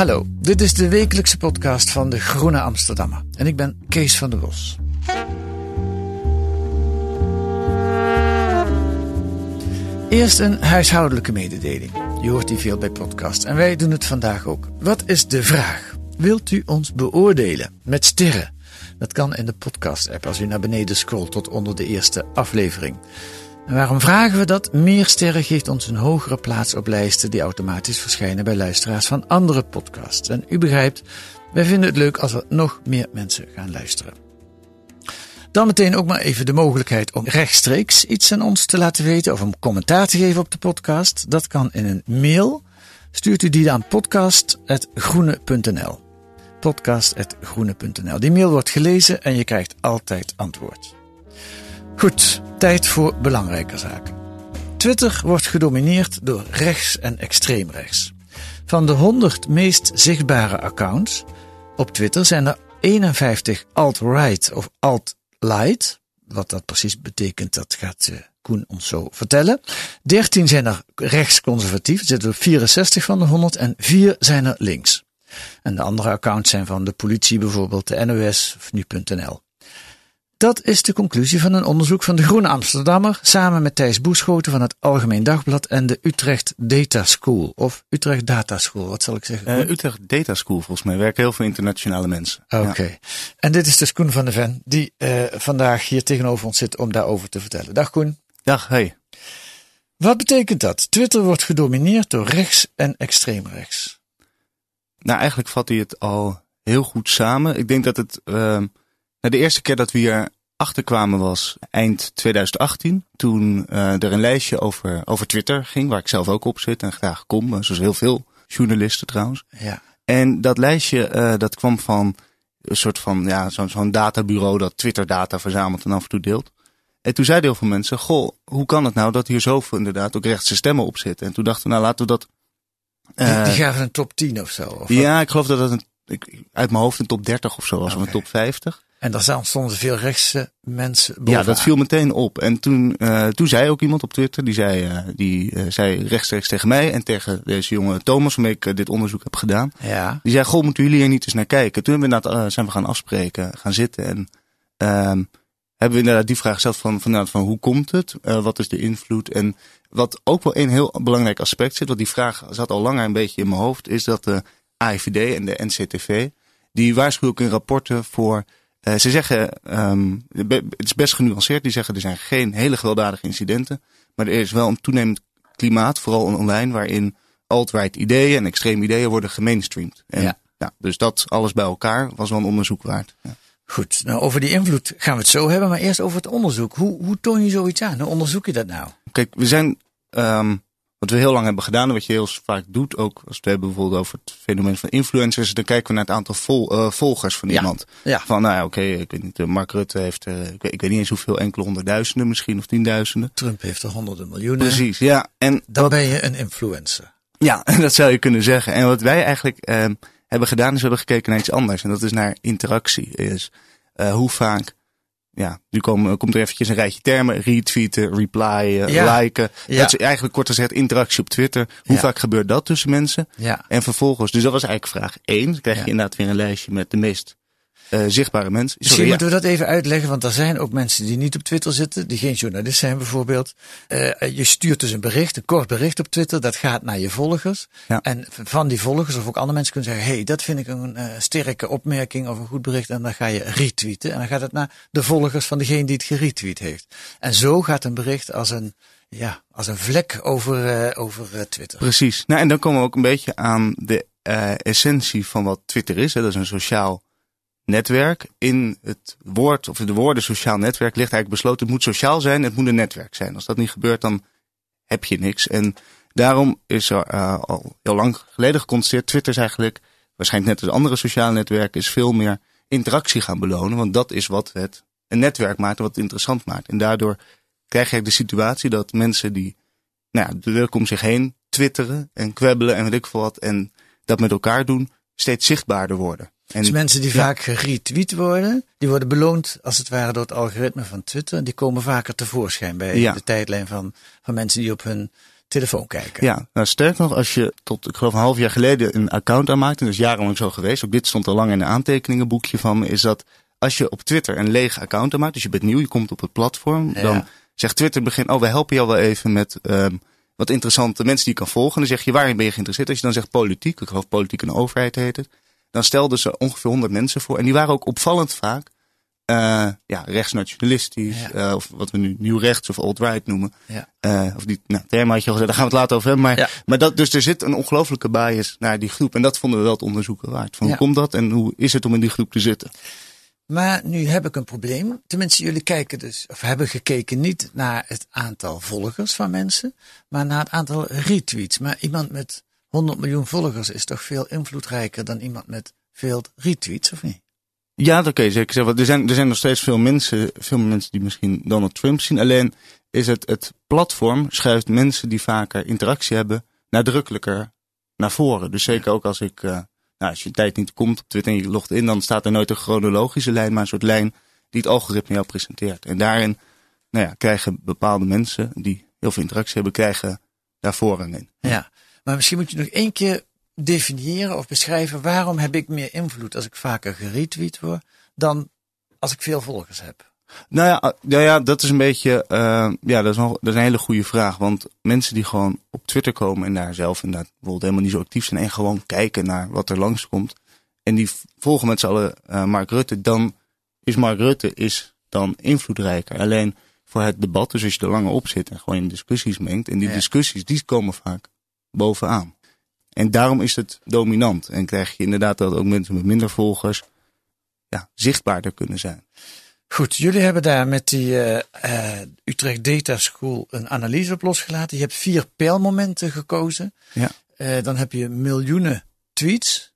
Hallo, dit is de wekelijkse podcast van de Groene Amsterdammer en ik ben Kees van der Bos. Eerst een huishoudelijke mededeling. Je hoort die veel bij podcasts en wij doen het vandaag ook. Wat is de vraag? Wilt u ons beoordelen met sterren? Dat kan in de podcast-app als u naar beneden scrolt tot onder de eerste aflevering. En waarom vragen we dat? Meer sterren geeft ons een hogere plaats op lijsten die automatisch verschijnen bij luisteraars van andere podcasts. En u begrijpt, wij vinden het leuk als er nog meer mensen gaan luisteren. Dan meteen ook maar even de mogelijkheid om rechtstreeks iets aan ons te laten weten of om commentaar te geven op de podcast. Dat kan in een mail. Stuurt u die aan podcast.groene.nl. Podcast.groene.nl. Die mail wordt gelezen en je krijgt altijd antwoord. Goed, tijd voor belangrijke zaken. Twitter wordt gedomineerd door rechts en extreem rechts. Van de 100 meest zichtbare accounts op Twitter zijn er 51 alt-right of alt-light. Wat dat precies betekent, dat gaat uh, Koen ons zo vertellen. 13 zijn er rechtsconservatief, zitten op 64 van de 100 en 4 zijn er links. En de andere accounts zijn van de politie bijvoorbeeld, de NOS of nu.nl. Dat is de conclusie van een onderzoek van de Groene Amsterdammer samen met Thijs Boeschoten van het Algemeen Dagblad en de Utrecht Data School. Of Utrecht Data School, wat zal ik zeggen? Uh, Utrecht Data School, volgens mij werken heel veel internationale mensen. Oké. Ja. En dit is dus Koen van de Ven, die uh, vandaag hier tegenover ons zit om daarover te vertellen. Dag Koen. Dag, hey. Wat betekent dat? Twitter wordt gedomineerd door rechts en extreem rechts. Nou, eigenlijk vat hij het al heel goed samen. Ik denk dat het... Uh, nou, de eerste keer dat we hier achterkwamen was eind 2018. Toen uh, er een lijstje over, over Twitter ging, waar ik zelf ook op zit en graag kom. Zoals heel veel journalisten trouwens. Ja. En dat lijstje uh, dat kwam van een soort van ja, zo'n zo'n databureau dat Twitter data verzamelt en af en toe deelt. En toen zeiden heel veel mensen, goh, hoe kan het nou dat hier zoveel inderdaad ook rechtse stemmen op zitten? En toen dachten we, nou laten we dat... Uh, die, die gaven een top 10 of zo? Of ja, ik geloof dat dat een, ik, uit mijn hoofd een top 30 of zo was, okay. of een top 50. En daar stonden veel rechtse mensen bovenaan. Ja, dat viel meteen op. En toen, uh, toen zei ook iemand op Twitter, die zei, uh, die, uh, zei rechtstreeks tegen mij en tegen deze jonge Thomas, waarmee ik dit onderzoek heb gedaan. Ja. Die zei, goh, moeten jullie hier niet eens naar kijken? Toen hebben we inderdaad, zijn we gaan afspreken, gaan zitten en ehm, hebben we inderdaad die vraag gesteld van, van, van hoe komt het? wat is de invloed? En wat ook wel een heel belangrijk aspect zit, want die vraag zat al langer een beetje in mijn hoofd, is dat de AIVD en de NCTV, die waarschuwen ook in rapporten voor uh, ze zeggen, um, het is best genuanceerd, die zeggen er zijn geen hele gewelddadige incidenten. Maar er is wel een toenemend klimaat, vooral online, waarin alt-right ideeën en extreme ideeën worden gemainstreamd. En, ja. ja. Dus dat alles bij elkaar was wel een onderzoek waard. Ja. Goed, nou over die invloed gaan we het zo hebben, maar eerst over het onderzoek. Hoe, hoe toon je zoiets aan? Hoe onderzoek je dat nou? Kijk, we zijn um, wat we heel lang hebben gedaan en wat je heel vaak doet, ook als we hebben bijvoorbeeld over het fenomeen van influencers, dan kijken we naar het aantal vol, uh, volgers van ja. iemand. Ja. Van nou ja, oké, okay, ik weet niet, Mark Rutte heeft, uh, ik, weet, ik weet niet eens hoeveel, enkele honderdduizenden misschien of tienduizenden. Trump heeft er honderden miljoenen. Precies, ja. En dan wat, ben je een influencer. Ja, dat zou je kunnen zeggen. En wat wij eigenlijk uh, hebben gedaan is we hebben gekeken naar iets anders en dat is naar interactie. Is uh, hoe vaak ja, nu komen, komt er eventjes een rijtje termen. Retweeten, replyen, ja. liken. Ja. Dat is eigenlijk kort gezegd interactie op Twitter. Hoe Ja. vaak gebeurt dat tussen mensen? Ja. En vervolgens, dus dat was eigenlijk vraag één. Dan krijg je inderdaad weer een lijstje met de meest uh, zichtbare. Misschien Sorry, ja. moeten we dat even uitleggen, want er zijn ook mensen die niet op Twitter zitten, die geen journalist zijn bijvoorbeeld. Uh, je stuurt dus een bericht, een kort bericht op Twitter, dat gaat naar je volgers. Ja. En van die volgers of ook andere mensen kunnen zeggen, hey, dat vind ik een uh, sterke opmerking of een goed bericht. En dan ga je retweeten en dan gaat het naar de volgers van degene die het geretweet heeft. En zo gaat een bericht als een, ja, als een vlek over, uh, over Twitter. Precies. Nou, en dan komen we ook een beetje aan de essentie van wat Twitter is. Hè. Dat is een sociaal netwerk. In het woord, of de woorden sociaal netwerk ligt eigenlijk besloten, het moet sociaal zijn, het moet een netwerk zijn. Als dat niet gebeurt, dan heb je niks. En daarom is er uh, al heel lang geleden geconstateerd, Twitter is eigenlijk, waarschijnlijk net als andere sociale netwerken, is veel meer interactie gaan belonen. Want dat is wat het een netwerk maakt wat het interessant maakt. En daardoor krijg je de situatie dat mensen die nou ja, de druk om zich heen twitteren en kwebbelen en weet ik veel wat, en dat met elkaar doen, steeds zichtbaarder worden. En, dus mensen die ja. vaak geretweet worden, die worden beloond als het ware door het algoritme van Twitter. Die komen vaker tevoorschijn bij ja. de tijdlijn van, van mensen die op hun telefoon kijken. Ja, nou sterk nog, als je tot, ik geloof een half jaar geleden een account aanmaakt, en dat is jarenlang zo geweest, ook dit stond al lang in een aantekeningenboekje van me, is dat als je op Twitter een lege account aanmaakt, dus je bent nieuw, je komt op het platform, Ja. dan zegt Twitter in het begin, oh, we helpen jou wel even met ehm, wat interessante mensen die je kan volgen. Dan zeg je, waarin ben je geïnteresseerd? Als je dan zegt politiek, ik geloof politiek en overheid heet het, dan stelden ze ongeveer 100 mensen voor. En die waren ook opvallend vaak eh ja, rechtsnationalistisch, Ja. eh, of wat we nu nieuw rechts of alt-right noemen. Ja. Eh, of die nou, term had je al gezegd, daar gaan we het later over hebben. Maar, Ja. maar dat, dus er zit een ongelofelijke bias naar die groep. En dat vonden we wel het onderzoeken waard. Van. Hoe komt dat en hoe is het om in die groep te zitten? Maar nu heb ik een probleem. Tenminste, jullie kijken dus, of hebben gekeken niet naar het aantal volgers van mensen, maar naar het aantal retweets. Maar iemand met 100 miljoen volgers is toch veel invloedrijker dan iemand met veel retweets, of niet? Ja, dat kun je zeker zeggen. Er zijn, er zijn nog steeds veel mensen, veel mensen die misschien Donald Trump zien. Alleen is het, het platform schuift mensen die vaker interactie hebben nadrukkelijker naar voren. Dus zeker ook als ik, eh, nou, als je tijd niet komt op Twitter en je logt in, dan staat er nooit een chronologische lijn, maar een soort lijn die het algoritme jou presenteert. En daarin, nou ja, krijgen bepaalde mensen die heel veel interactie hebben, krijgen daar voorrang in. Ja. Maar misschien moet je nog één keer definiëren of beschrijven waarom heb ik meer invloed als ik vaker geretweet word dan als ik veel volgers heb. Nou ja, ah, ja, ja dat is een beetje, eh, ja, dat is, nog, dat is een hele goede vraag. Want mensen die gewoon op Twitter komen en daar zelf inderdaad bijvoorbeeld helemaal niet zo actief zijn en gewoon kijken naar wat er langskomt. En die volgen met z'n allen eh, Mark Rutte, dan is Mark Rutte is dan invloedrijker. Alleen voor het debat, dus als je er langer op zit en gewoon in discussies mengt. En die Ja. discussies, die komen vaak bovenaan. En daarom is het dominant. En krijg je inderdaad dat ook mensen met minder volgers ja, zichtbaarder kunnen zijn. Goed, jullie hebben daar met die eh, eh, Utrecht Data School een analyse op losgelaten. Je hebt vier pijlmomenten gekozen. Ja. Eh, dan heb je miljoenen tweets.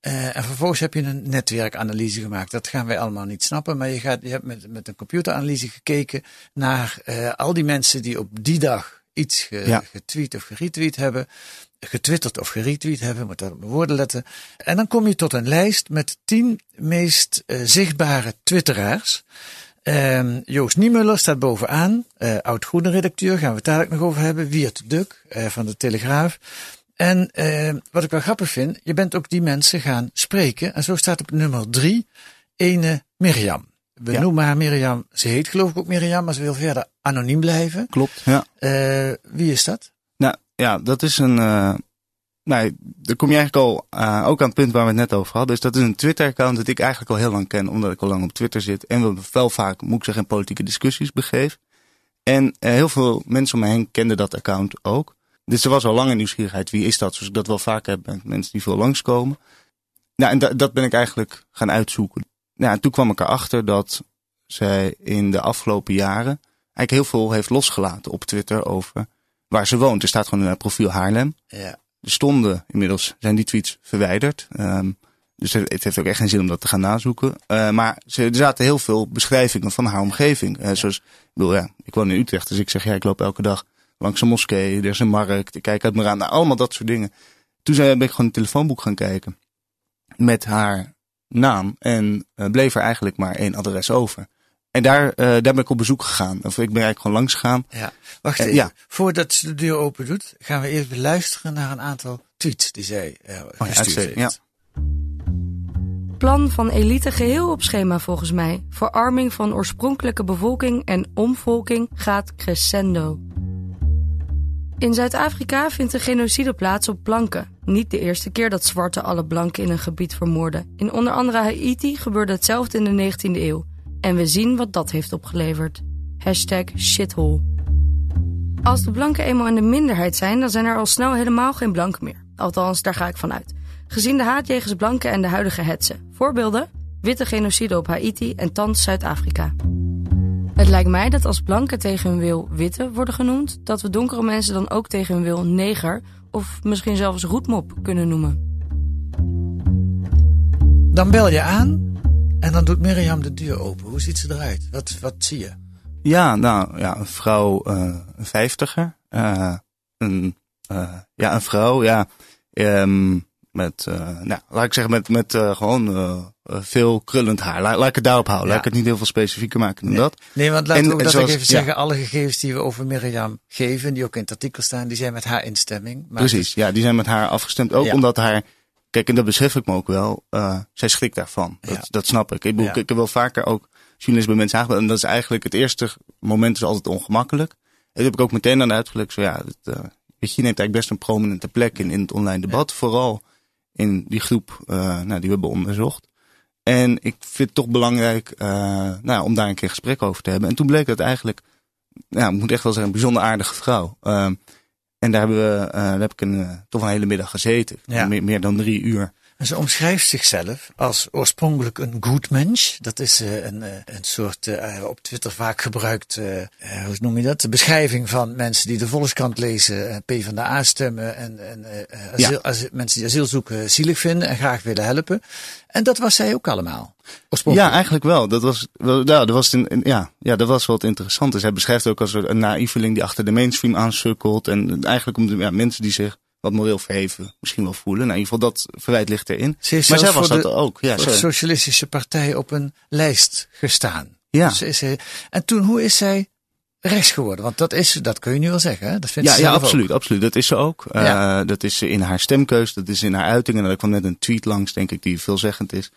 En vervolgens heb je een netwerkanalyse gemaakt. Dat gaan wij allemaal niet snappen. Maar je, gaat, je hebt met, met een computeranalyse gekeken naar al die mensen die op die dag iets ge- Ja. getweet of geretweet hebben. Getwitterd of geretweet hebben, moet daar op mijn woorden letten. En dan kom je tot een lijst met tien meest eh, zichtbare twitteraars. Ehm, Joost Niemuller staat bovenaan, eh oud groene redacteur, gaan we het dadelijk nog over hebben. Wiert Duk eh, van de Telegraaf. En eh, wat ik wel grappig vind, je bent ook die mensen gaan spreken. En zo staat op nummer drie ene Mirjam. We Ja. noemen haar Mirjam, ze heet geloof ik ook Mirjam, maar ze wil verder anoniem blijven. Klopt, ja. Eh, wie is dat? Nou ja, dat is een. eh nou, daar kom je eigenlijk al eh, ook aan het punt waar we het net over hadden. Dus dat is een Twitter-account dat ik eigenlijk al heel lang ken, omdat ik al lang op Twitter zit. En we wel vaak, moet ik zeggen, in politieke discussies begeef. En heel veel mensen om me heen kenden dat account ook. Dus er was al lange nieuwsgierigheid. Wie is dat? Zoals ik dat wel vaak heb met mensen die veel langskomen. Nou, en da- dat ben ik eigenlijk gaan uitzoeken. Nou, en toen kwam ik erachter dat zij in de afgelopen jaren eigenlijk heel veel heeft losgelaten op Twitter over waar ze woont. Er staat gewoon in haar profiel Haarlem. Ja. Er stonden inmiddels, zijn die tweets verwijderd. Ehm, dus het het heeft ook echt geen zin om dat te gaan nazoeken. Eh, maar ze, er zaten heel veel beschrijvingen van haar omgeving. Eh, zoals, ik bedoel, ja, ik woon in Utrecht, dus ik zeg, ja, ik loop elke dag langs een moskee. Er is een markt, ik kijk uit me raam. Nou, allemaal dat soort dingen. Toen ben ik gewoon een telefoonboek gaan kijken. Met haar naam. En eh, bleef er eigenlijk maar één adres over. En daar, eh, daar ben ik op bezoek gegaan. Of ik ben eigenlijk gewoon langs gegaan. Ja, wacht Eh, even. ja. Voordat ze de deur open doet, gaan we even luisteren naar een aantal tweets die zij eh ja, gestuurd uitstekend, heeft. Plan van elite geheel op schema volgens mij. Verarming van oorspronkelijke bevolking en omvolking gaat crescendo. In Zuid-Afrika vindt een genocide plaats op blanken. Niet de eerste keer dat zwarten alle blanken in een gebied vermoorden. In onder andere Haiti gebeurde hetzelfde in de 19e eeuw. En we zien wat dat heeft opgeleverd. Hashtag shithole. Als de blanken eenmaal in de minderheid zijn, dan zijn er al snel helemaal geen blanken meer. Althans, daar ga ik vanuit. Gezien de haat jegens blanken en de huidige hetsen. Voorbeelden? Witte genocide op Haiti en thans Zuid-Afrika. Het lijkt mij dat als blanken tegen hun wil witte worden genoemd, dat we donkere mensen dan ook tegen hun wil neger of misschien zelfs roetmop kunnen noemen. Dan bel je aan en dan doet Mirjam de deur open. Hoe ziet ze eruit? Wat, wat zie je? Ja, nou ja, een vrouw, eh, een vijftiger. eh een, eh, ja, een vrouw, ja. ehm, met, uh, nou, laat ik zeggen, met, met uh, gewoon uh, veel krullend haar. La, laat ik het daarop houden. Ja. Laat ik het niet heel veel specifieker maken dan nee. dat. Nee, want laten we dat zoals, ik even zeggen. Alle gegevens die we over Mirjam geven, die ook in het artikel staan, die zijn met haar instemming. Maar Precies, ja, die zijn met haar afgestemd. Ook omdat haar, kijk, en dat besef ik me ook wel, zij schrikt daarvan. Dat, dat snap ik. Ik, bedoel, ik, ik heb wel vaker ook journalisten bij mensen aangebeld. En dat is eigenlijk het eerste moment is altijd ongemakkelijk. En dat heb ik ook meteen aan uitgelegd. Zo ja, het, weet je, je neemt eigenlijk best een prominente plek in, in het online debat. Vooral in die groep uh, nou, die we hebben onderzocht. En ik vind het toch belangrijk uh, nou, om daar een keer gesprek over te hebben. En toen bleek dat eigenlijk, nou, ik moet echt wel zeggen, een bijzonder aardige vrouw. Uh, en daar, hebben we, daar heb ik een, toch een hele middag gezeten. Ja. Meer, meer dan drie uur. En ze omschrijft zichzelf als oorspronkelijk een goed mens. Dat is uh, een, uh, een soort uh, op Twitter vaak gebruikt, hoe noem je dat? De beschrijving van mensen die de Volkskrant lezen, P van de A stemmen en, en asiel, ja. mensen die asiel zoeken zielig vinden en graag willen helpen. En dat was zij ook allemaal. Ja, eigenlijk wel. Dat was, wel, ja, dat was, een, ja, ja, dat was wat interessant is. Hij beschrijft ook als een naïveling die achter de mainstream aansukkelt. En eigenlijk om de ja, mensen die zich wat moreel verheven misschien wel voelen. Nou, in ieder geval dat verwijt ligt erin. Ze maar zij was dat de, ook. Ja, de Socialistische Partij op een lijst gestaan. Ja. Dus is hij, en toen, hoe is zij rechts geworden? Want dat is, dat kun je nu wel zeggen. Hè? Dat vindt ja, ze ja, absoluut, ook. absoluut. Dat is ze ook. Ja. Uh, dat is in haar stemkeus, dat is in haar uitingen. En er kwam net een tweet langs, denk ik, die veelzeggend is.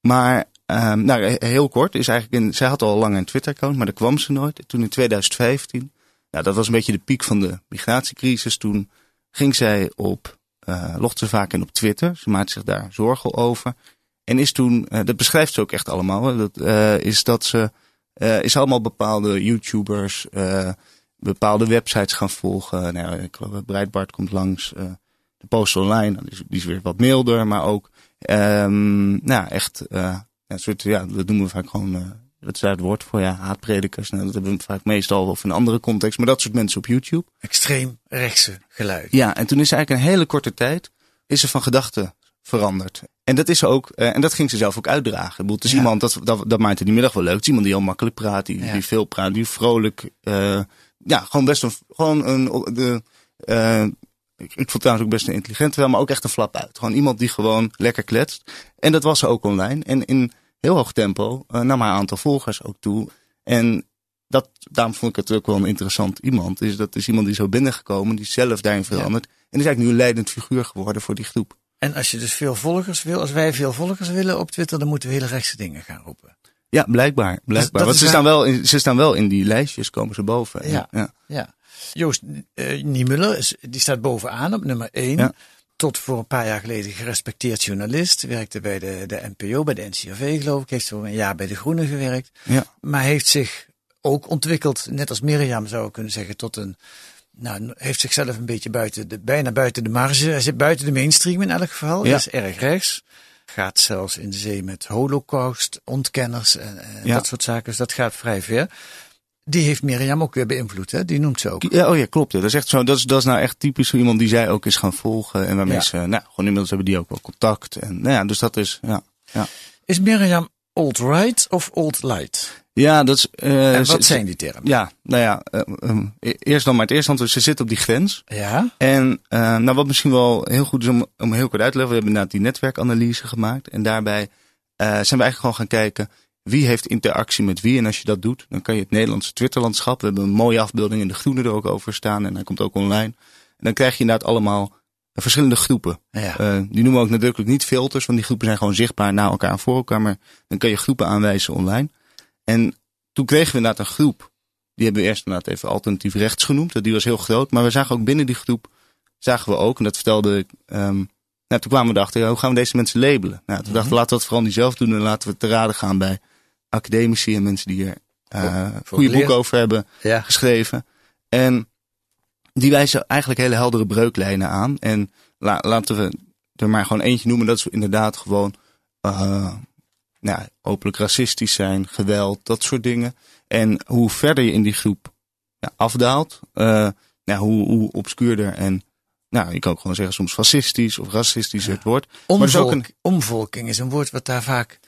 Maar um, nou, heel kort is eigenlijk in, zij had al lang een Twitter-account, maar daar kwam ze nooit. Toen in 2015, nou, dat was een beetje de piek van de migratiecrisis. Toen ging zij op, uh, locht ze vaak in op Twitter. Ze maakte zich daar zorgen over. En is toen, uh, dat beschrijft ze ook echt allemaal, dat, uh, is dat ze, is allemaal bepaalde YouTubers, bepaalde websites gaan volgen. Nou, geloof Breitbart komt langs, de Post Online, is, die is weer wat milder, maar ook, um, nou echt, ja, soort, ja, dat noemen we vaak gewoon dat is daar het woord voor, ja, haatpredikers. Nou, dat hebben we vaak meestal of in een andere context. Maar dat soort mensen op YouTube. Extreem rechtse geluid. Ja, en toen is eigenlijk een hele korte tijd, is ze van gedachten veranderd. En dat is ook, uh, en dat ging ze zelf ook uitdragen. Ik bedoel, het is ja. iemand, dat, dat, dat maakte die middag wel leuk. Het is iemand die heel makkelijk praat, die, ja. die veel praat, die vrolijk, uh, ja, gewoon best een, gewoon een, de, uh, ik, ik vond trouwens ook best een intelligent wel, maar ook echt een flap uit. Gewoon iemand die gewoon lekker kletst. En dat was ze ook online. En in heel hoog tempo uh, nam haar aantal volgers ook toe. En dat, daarom vond ik het ook wel een interessant iemand. Is dat is iemand die zo binnengekomen, die zelf daarin verandert. Ja. En is eigenlijk nu een leidend figuur geworden voor die groep. En als je dus veel volgers wil, als wij veel volgers willen op Twitter, dan moeten we hele rechtse dingen gaan roepen. Ja, blijkbaar. blijkbaar. Want ze, staan wel in, ze staan wel in die lijstjes, komen ze boven. Ja, ja. ja. Joost uh, Niemuller, die staat bovenaan op nummer 1. Ja tot voor een paar jaar geleden gerespecteerd journalist. Werkte bij de, de NPO, bij de NCRV geloof ik. Heeft voor een jaar bij de Groenen gewerkt. Ja. Maar heeft zich ook ontwikkeld, net als Mirjam zou ik kunnen zeggen, tot een... Nou, heeft zichzelf een beetje buiten de, bijna buiten de marge. Hij zit buiten de mainstream in elk geval. Ja. is erg rechts. Gaat zelfs in de zee met holocaust, ontkenners en, en ja. dat soort zaken. Dus dat gaat vrij ver. Die heeft Mirjam ook weer beïnvloed, hè? Die noemt ze ook. Ja, oh ja, klopt. Ja. Dat is echt zo. Dat is, dat is nou echt typisch zo iemand die zij ook is gaan volgen. En waarmee ja. ze, nou, gewoon inmiddels hebben die ook wel contact. En nou ja, dus dat is, ja. ja. Is Mirjam alt-right of alt-light? Ja, dat is. Uh, en wat zijn die termen? Ja, nou ja, uh, um, eerst dan maar het eerste antwoord. Ze zit op die grens. Ja. En uh, nou, wat misschien wel heel goed is om, om heel kort uit te leggen. We hebben inderdaad die netwerkanalyse gemaakt. En daarbij zijn we eigenlijk gewoon gaan kijken wie heeft interactie met wie. En als je dat doet, dan kan je het Nederlandse Twitterlandschap. We hebben een mooie afbeelding in de groene er ook over staan. En hij komt ook online. En dan krijg je inderdaad allemaal verschillende groepen. Ja. Uh, die noemen we ook natuurlijk niet filters, want die groepen zijn gewoon zichtbaar naar elkaar en voor elkaar. Maar dan kan je groepen aanwijzen online. En toen kregen we inderdaad een groep. Die hebben we eerst inderdaad even alternatief rechts genoemd. Die was heel groot. Maar we zagen ook binnen die groep, zagen we ook, en dat vertelde ik, um, nou, toen kwamen we erachter, ja, hoe gaan we deze mensen labelen? Nou, toen dachten we, laten we dat vooral niet zelf doen en laten we te raden gaan bij academici en mensen die hier uh, goede boeken over hebben ja. geschreven. En die wijzen eigenlijk hele heldere breuklijnen aan. En la, laten we er maar gewoon eentje noemen. Dat is inderdaad gewoon uh, nou, openlijk racistisch zijn, geweld, dat soort dingen. En hoe verder je in die groep ja, afdaalt, uh, nou, hoe, hoe obscuurder en nou, je kan ook gewoon zeggen soms fascistisch of racistisch het woord. Omvolk, maar is ook een... Omvolking is een woord wat daar vaak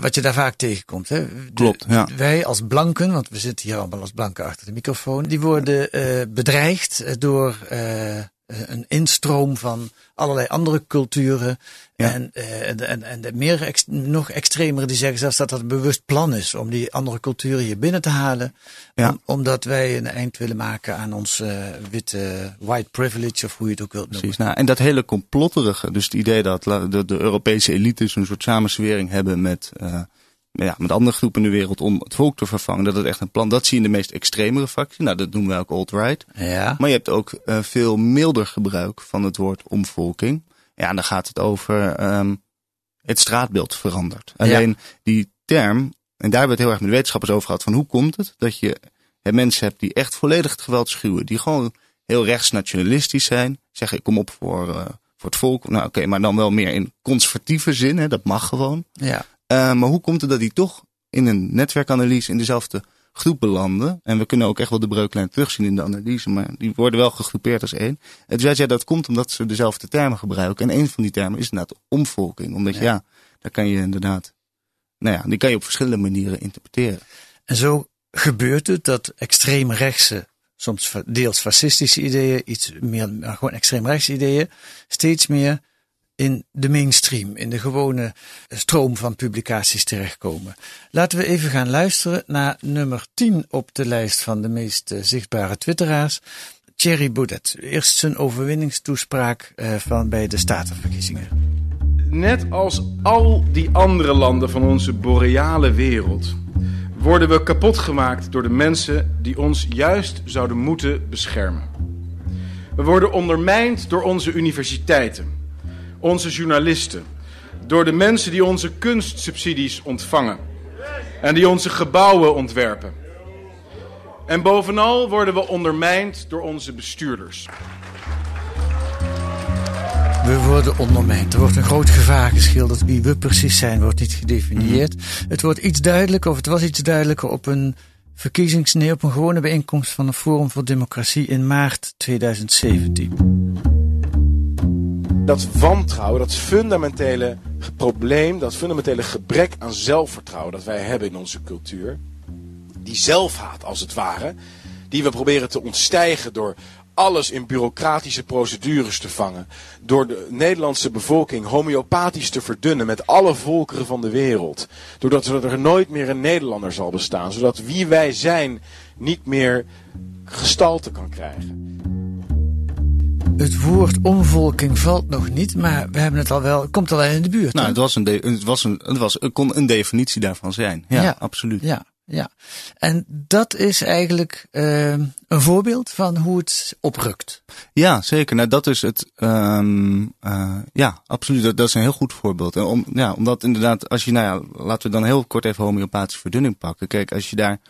wat je daar vaak tegenkomt. Hè? De, Klopt, ja. Wij als blanken, want we zitten hier allemaal als blanken achter de microfoon, die worden uh, bedreigd door uh, een instroom van allerlei andere culturen. En, en, en, en de meer ex, nog extremer die zeggen zelfs dat dat een bewust plan is om die andere culturen hier binnen te halen. Om, omdat wij een eind willen maken aan ons witte white privilege of hoe je het ook wilt noemen. Precies, nou, en dat hele complotterige, dus het idee dat de, de Europese elites een soort samenswering hebben met ja, met andere groepen in de wereld om het volk te vervangen. Dat is echt een plan. Dat zie je in de meest extremere factie. Nou, dat noemen wij ook alt-right. Ja. Maar je hebt ook uh, veel milder gebruik van het woord omvolking. Ja, dan gaat het over um, het straatbeeld verandert. Alleen die term, en daar hebben we het heel erg met wetenschappers over gehad, van hoe komt het dat je hè, mensen hebt die echt volledig het geweld schuwen, die gewoon heel rechtsnationalistisch zijn, zeggen ik kom op voor, uh, voor het volk. Nou oké, okay, maar dan wel meer in conservatieve zin, hè, dat mag gewoon. Ja. Uh, maar hoe komt het dat die toch in een netwerkanalyse in dezelfde groep belanden? En we kunnen ook echt wel de breuklijn terugzien in de analyse, maar die worden wel gegroepeerd als één. En toen zei dat komt omdat ze dezelfde termen gebruiken. En een van die termen is inderdaad omvolking. Omdat ja, ja daar kan je inderdaad, nou ja, die kan je op verschillende manieren interpreteren. En zo gebeurt het dat extreemrechtse, soms deels fascistische ideeën, iets meer, maar gewoon extreemrechtse ideeën, steeds meer in de mainstream, in de gewone stroom van publicaties terechtkomen. Laten we even gaan luisteren naar nummer 10 op de lijst van de meest zichtbare twitteraars. Thierry Baudet. Eerst zijn overwinningstoespraak van bij de statenverkiezingen. Net als al die andere landen van onze boreale wereld worden we kapot gemaakt door de mensen die ons juist zouden moeten beschermen. We worden ondermijnd door onze universiteiten onze journalisten, door de mensen die onze kunstsubsidies ontvangen en die onze gebouwen ontwerpen. En bovenal worden we ondermijnd door onze bestuurders. We worden ondermijnd. Er wordt een groot gevaar geschilderd. Wie we precies zijn, wordt niet gedefinieerd. Het wordt iets duidelijker, of het was iets duidelijker op een verkiezingsneer, op een gewone bijeenkomst van het Forum voor Democratie in maart 2017 dat wantrouwen, dat fundamentele probleem, dat fundamentele gebrek aan zelfvertrouwen dat wij hebben in onze cultuur, die zelfhaat als het ware, die we proberen te ontstijgen door alles in bureaucratische procedures te vangen, door de Nederlandse bevolking homeopathisch te verdunnen met alle volkeren van de wereld, doordat er nooit meer een Nederlander zal bestaan, zodat wie wij zijn niet meer gestalte kan krijgen. Het woord omvolking valt nog niet, maar we hebben het al wel, het komt al in de buurt. Nou, het was een, het was een, het was, het kon een definitie daarvan zijn. Ja, ja absoluut. Ja, ja. En dat is eigenlijk uh, een voorbeeld van hoe het oprukt. Ja, zeker. Nou, dat is het. Um, uh, ja, absoluut. Dat, dat, is een heel goed voorbeeld. En om, ja, omdat inderdaad, als je, nou ja, laten we dan heel kort even homeopathische verdunning pakken. Kijk, als je daar,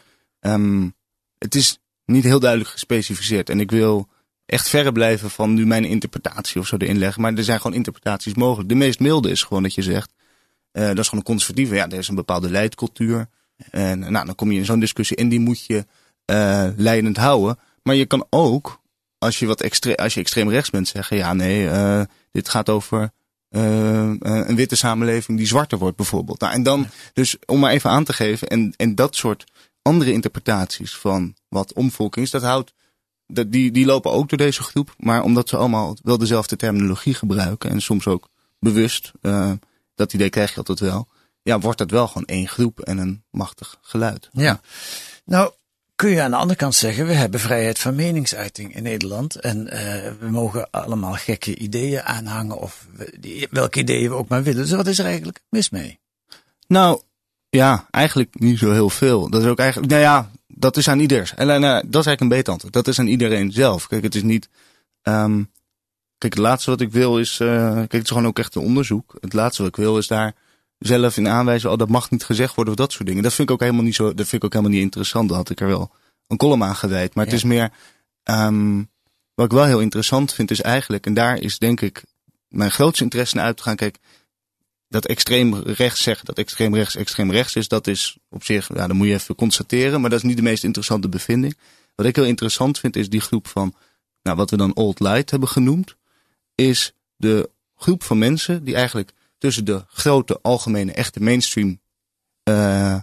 um, het is niet heel duidelijk gespecificeerd. En ik wil echt verre blijven van nu mijn interpretatie of zo erin leggen. Maar er zijn gewoon interpretaties mogelijk. De meest milde is gewoon dat je zegt, uh, dat is gewoon een conservatieve. Ja, er is een bepaalde leidcultuur. En nou, dan kom je in zo'n discussie en die moet je uh, leidend houden. Maar je kan ook, als je, wat extre als je extreem rechts bent, zeggen, ja nee, uh, dit gaat over een witte samenleving die zwarter wordt bijvoorbeeld. Nou, en dan, dus om maar even aan te geven, en, en dat soort andere interpretaties van wat omvolking is, dat houdt die, die lopen ook door deze groep. Maar omdat ze allemaal wel dezelfde terminologie gebruiken. En soms ook bewust, uh, dat idee krijg je altijd wel. Ja, wordt dat wel gewoon één groep en een machtig geluid. Ja. Nou, kun je aan de andere kant zeggen, we hebben vrijheid van meningsuiting in Nederland. En uh, we mogen allemaal gekke ideeën aanhangen. Of die, welke ideeën we ook maar willen. Dus wat is er eigenlijk mis mee? Nou, ja, eigenlijk niet zo heel veel. Dat is ook eigenlijk, nou ja, dat is aan ieders. En uh, dat is eigenlijk een beter antwoord. Dat is aan iedereen zelf. Kijk, het is niet. Um, kijk, het laatste wat ik wil is. Uh, kijk, het is gewoon ook echt een onderzoek. Het laatste wat ik wil is daar zelf in aanwijzen. Oh, dat mag niet gezegd worden of dat soort dingen. Dat vind ik ook helemaal niet zo. Dat vind ik ook helemaal niet interessant. Dan had ik er wel een column aan gewijd. Maar het is meer. Um, wat ik wel heel interessant vind is eigenlijk. En daar is denk ik mijn grootste interesse naar uit te gaan. Kijk, dat extreem rechts zeggen dat extreem rechts extreem rechts is, dat is op zich, ja, dan moet je even constateren, maar dat is niet de meest interessante bevinding. Wat ik heel interessant vind is die groep van, nou, wat we dan old light hebben genoemd, is de groep van mensen die eigenlijk tussen de grote, algemene, echte mainstream uh,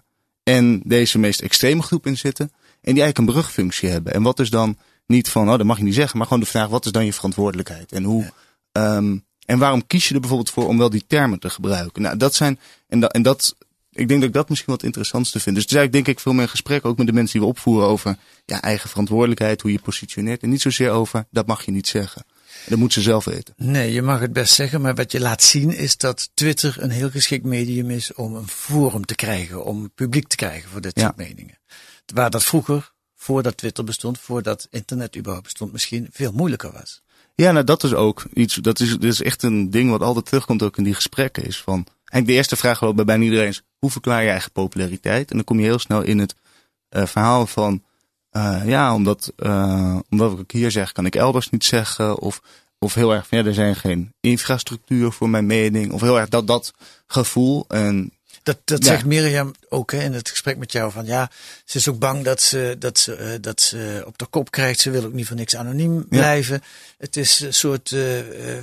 en deze meest extreme groep in zitten. En die eigenlijk een brugfunctie hebben. En wat is dan niet van, oh, dat mag je niet zeggen, maar gewoon de vraag, wat is dan je verantwoordelijkheid? En hoe, ehm, en waarom kies je er bijvoorbeeld voor om wel die termen te gebruiken? Nou, dat zijn, en, dat, en dat, ik denk dat ik dat misschien wat interessantste vind. Dus het is eigenlijk denk ik veel meer gesprek ook met de mensen die we opvoeren over ja, eigen verantwoordelijkheid, hoe je positioneert. En niet zozeer over, dat mag je niet zeggen. Dat moet ze zelf weten. Nee, je mag het best zeggen, maar wat je laat zien is dat Twitter een heel geschikt medium is om een forum te krijgen, om publiek te krijgen voor dit soort meningen. Waar dat vroeger, voordat Twitter bestond, voordat internet überhaupt bestond, misschien veel moeilijker was. Ja, nou dat is ook iets, dat is, dat is echt een ding wat altijd terugkomt ook in die gesprekken is van, eigenlijk de eerste vraag wel bij bijna iedereen is, hoe verklaar je eigen populariteit? En dan kom je heel snel in het uh, verhaal van, uh, ja, omdat, uh, omdat ik hier zeg, kan ik elders niet zeggen. Of, of heel erg ja, er zijn geen infrastructuur voor mijn mening. Of heel erg dat, dat gevoel. En dat, dat zegt Mirjam ook hè, in het gesprek met jou. Van ja, ze is ook bang dat ze, dat ze, uh, dat ze op de kop krijgt. Ze wil ook niet voor niks anoniem blijven. Het is een soort, uh,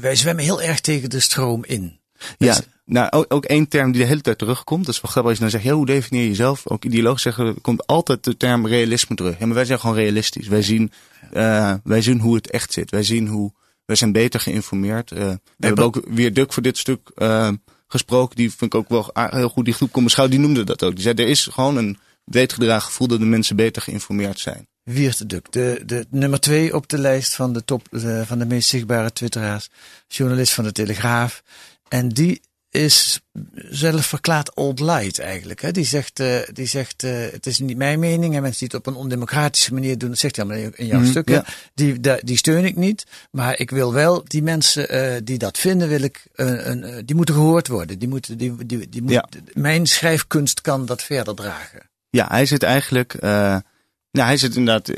wij zwemmen heel erg tegen de stroom in. Ja, nou, ook, ook één term die de hele tijd terugkomt. Dat is wel grappig als je dan zegt, ja, hoe definieer je jezelf? Ook ideologisch zeggen, komt altijd de term realisme terug. Ja, maar wij zijn gewoon realistisch. Wij zien, uh, wij zien hoe het echt zit. Wij zien hoe, wij zijn beter geïnformeerd. Uh, we hebben ook weer Duk voor dit stuk uh, gesproken. Die vind ik ook wel heel goed. Die groep kom beschouwen, die noemde dat ook. Die zei, er is gewoon een weetgedragen gevoel dat de mensen beter geïnformeerd zijn. Wiert Duk, de, de nummer twee op de lijst van de top, de, van de meest zichtbare twitteraars. Journalist van de Telegraaf. En die is zelf verklaard old light eigenlijk. Hè? Die zegt, uh, die zegt uh, het is niet mijn mening en mensen die het op een ondemocratische manier doen, dat zegt hij allemaal in jouw mm, stukken, ja. die, die, die steun ik niet. Maar ik wil wel die mensen uh, die dat vinden, wil ik, een, die moeten gehoord worden. Die moeten, die, die, die moet, ja. Mijn schrijfkunst kan dat verder dragen. Ja, hij zit eigenlijk, nou, hij zit inderdaad,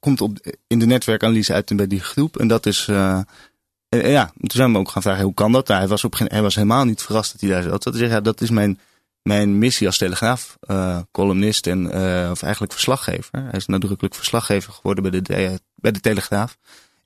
komt op, in de netwerkanalyse uit bij die groep en dat is en, ja, toen zijn we ook gaan vragen, hoe kan dat? Nou, hij, was op, hij was helemaal niet verrast dat hij daar zat. Dat, ja, dat is mijn, mijn missie als telegraaf uh, columnist en of eigenlijk verslaggever. Hij is nadrukkelijk verslaggever geworden bij de, bij de Telegraaf.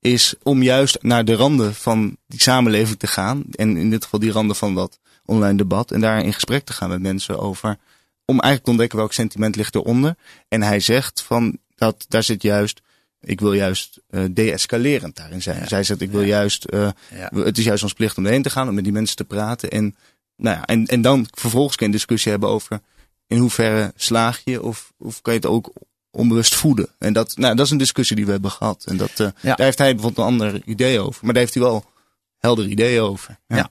Is om juist naar de randen van die samenleving te gaan. En in dit geval die randen van dat online debat. En daar in gesprek te gaan met mensen over. Om eigenlijk te ontdekken welk sentiment ligt eronder. En hij zegt van dat daar zit juist ik wil juist uh, deescalerend daarin zijn. Ja. Zij zegt, ik wil ja. juist, uh, ja. het is juist ons plicht om erheen te gaan, om met die mensen te praten. En, nou ja, en, en dan vervolgens kan je een discussie hebben over in hoeverre slaag je of, of kan je het ook onbewust voeden. En dat, nou, dat is een discussie die we hebben gehad. En dat, uh, daar heeft hij bijvoorbeeld een ander idee over. Maar daar heeft hij wel helder ideeën over. Ja.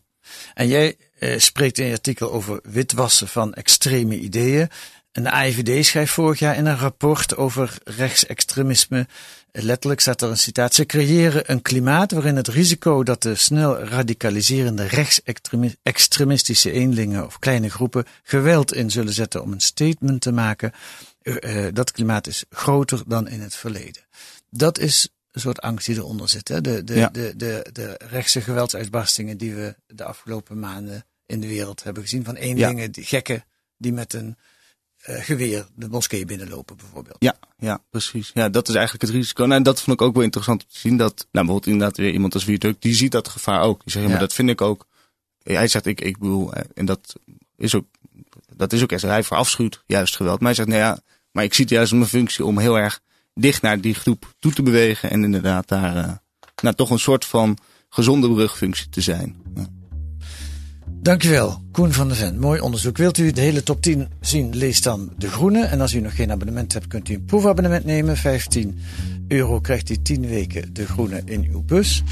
En jij spreekt in je artikel over witwassen van extreme ideeën. En de AIVD schrijft vorig jaar in een rapport over rechtsextremisme letterlijk staat er een citaat. Ze creëren een klimaat waarin het risico dat de snel radicaliserende rechtsextremistische eenlingen of kleine groepen geweld in zullen zetten om een statement te maken, uh, dat klimaat is groter dan in het verleden. Dat is een soort angst die eronder zit. Hè? De, de, ja. de, de, de rechtse geweldsuitbarstingen die we de afgelopen maanden in de wereld hebben gezien. Van eenlingen, ja. die gekken die met een geweer de moskee binnenlopen bijvoorbeeld. Ja, ja, precies. Ja, dat is eigenlijk het risico. Nou, en dat vond ik ook wel interessant om te zien. Dat, nou, bijvoorbeeld inderdaad weer iemand als Wiertuk, die ziet dat gevaar ook. Die zegt, ja. maar dat vind ik ook. Hij zegt, ik, ik bedoel, eh, en dat is ook, dat is ook echt, hij verafschuwt juist geweld. Maar hij zegt, nou ja, maar ik zie het juist mijn functie om heel erg dicht naar die groep toe te bewegen. En inderdaad daar, uh, nou, toch een soort van gezonde brugfunctie te zijn. Ja. Dankjewel, Koen van der Ven. Mooi onderzoek. Wilt u de hele top 10 zien, lees dan De Groene. En als u nog geen abonnement hebt, kunt u een proefabonnement nemen. 15 euro krijgt u 10 weken De Groene in uw bus.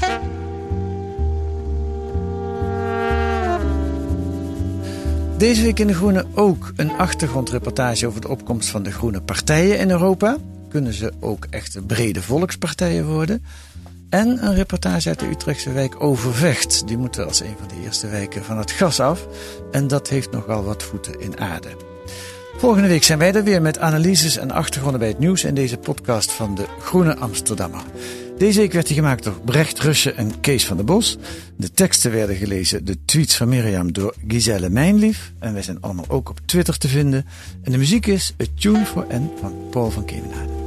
Deze week in De Groene ook een achtergrondreportage over de opkomst van de groene partijen in Europa. Kunnen ze ook echte brede volkspartijen worden? En een reportage uit de Utrechtse wijk Overvecht. Die moeten als een van de eerste wijken van het gas af. En dat heeft nogal wat voeten in aarde. Volgende week zijn wij er weer met analyses en achtergronden bij het nieuws in deze podcast van de Groene Amsterdammer. Deze week werd die gemaakt door Brecht Russe en Kees van der Bos. De teksten werden gelezen, de tweets van Mirjam door Giselle Mijnlief. En wij zijn allemaal ook op Twitter te vinden. En de muziek is A Tune for N van Paul van Kemenade.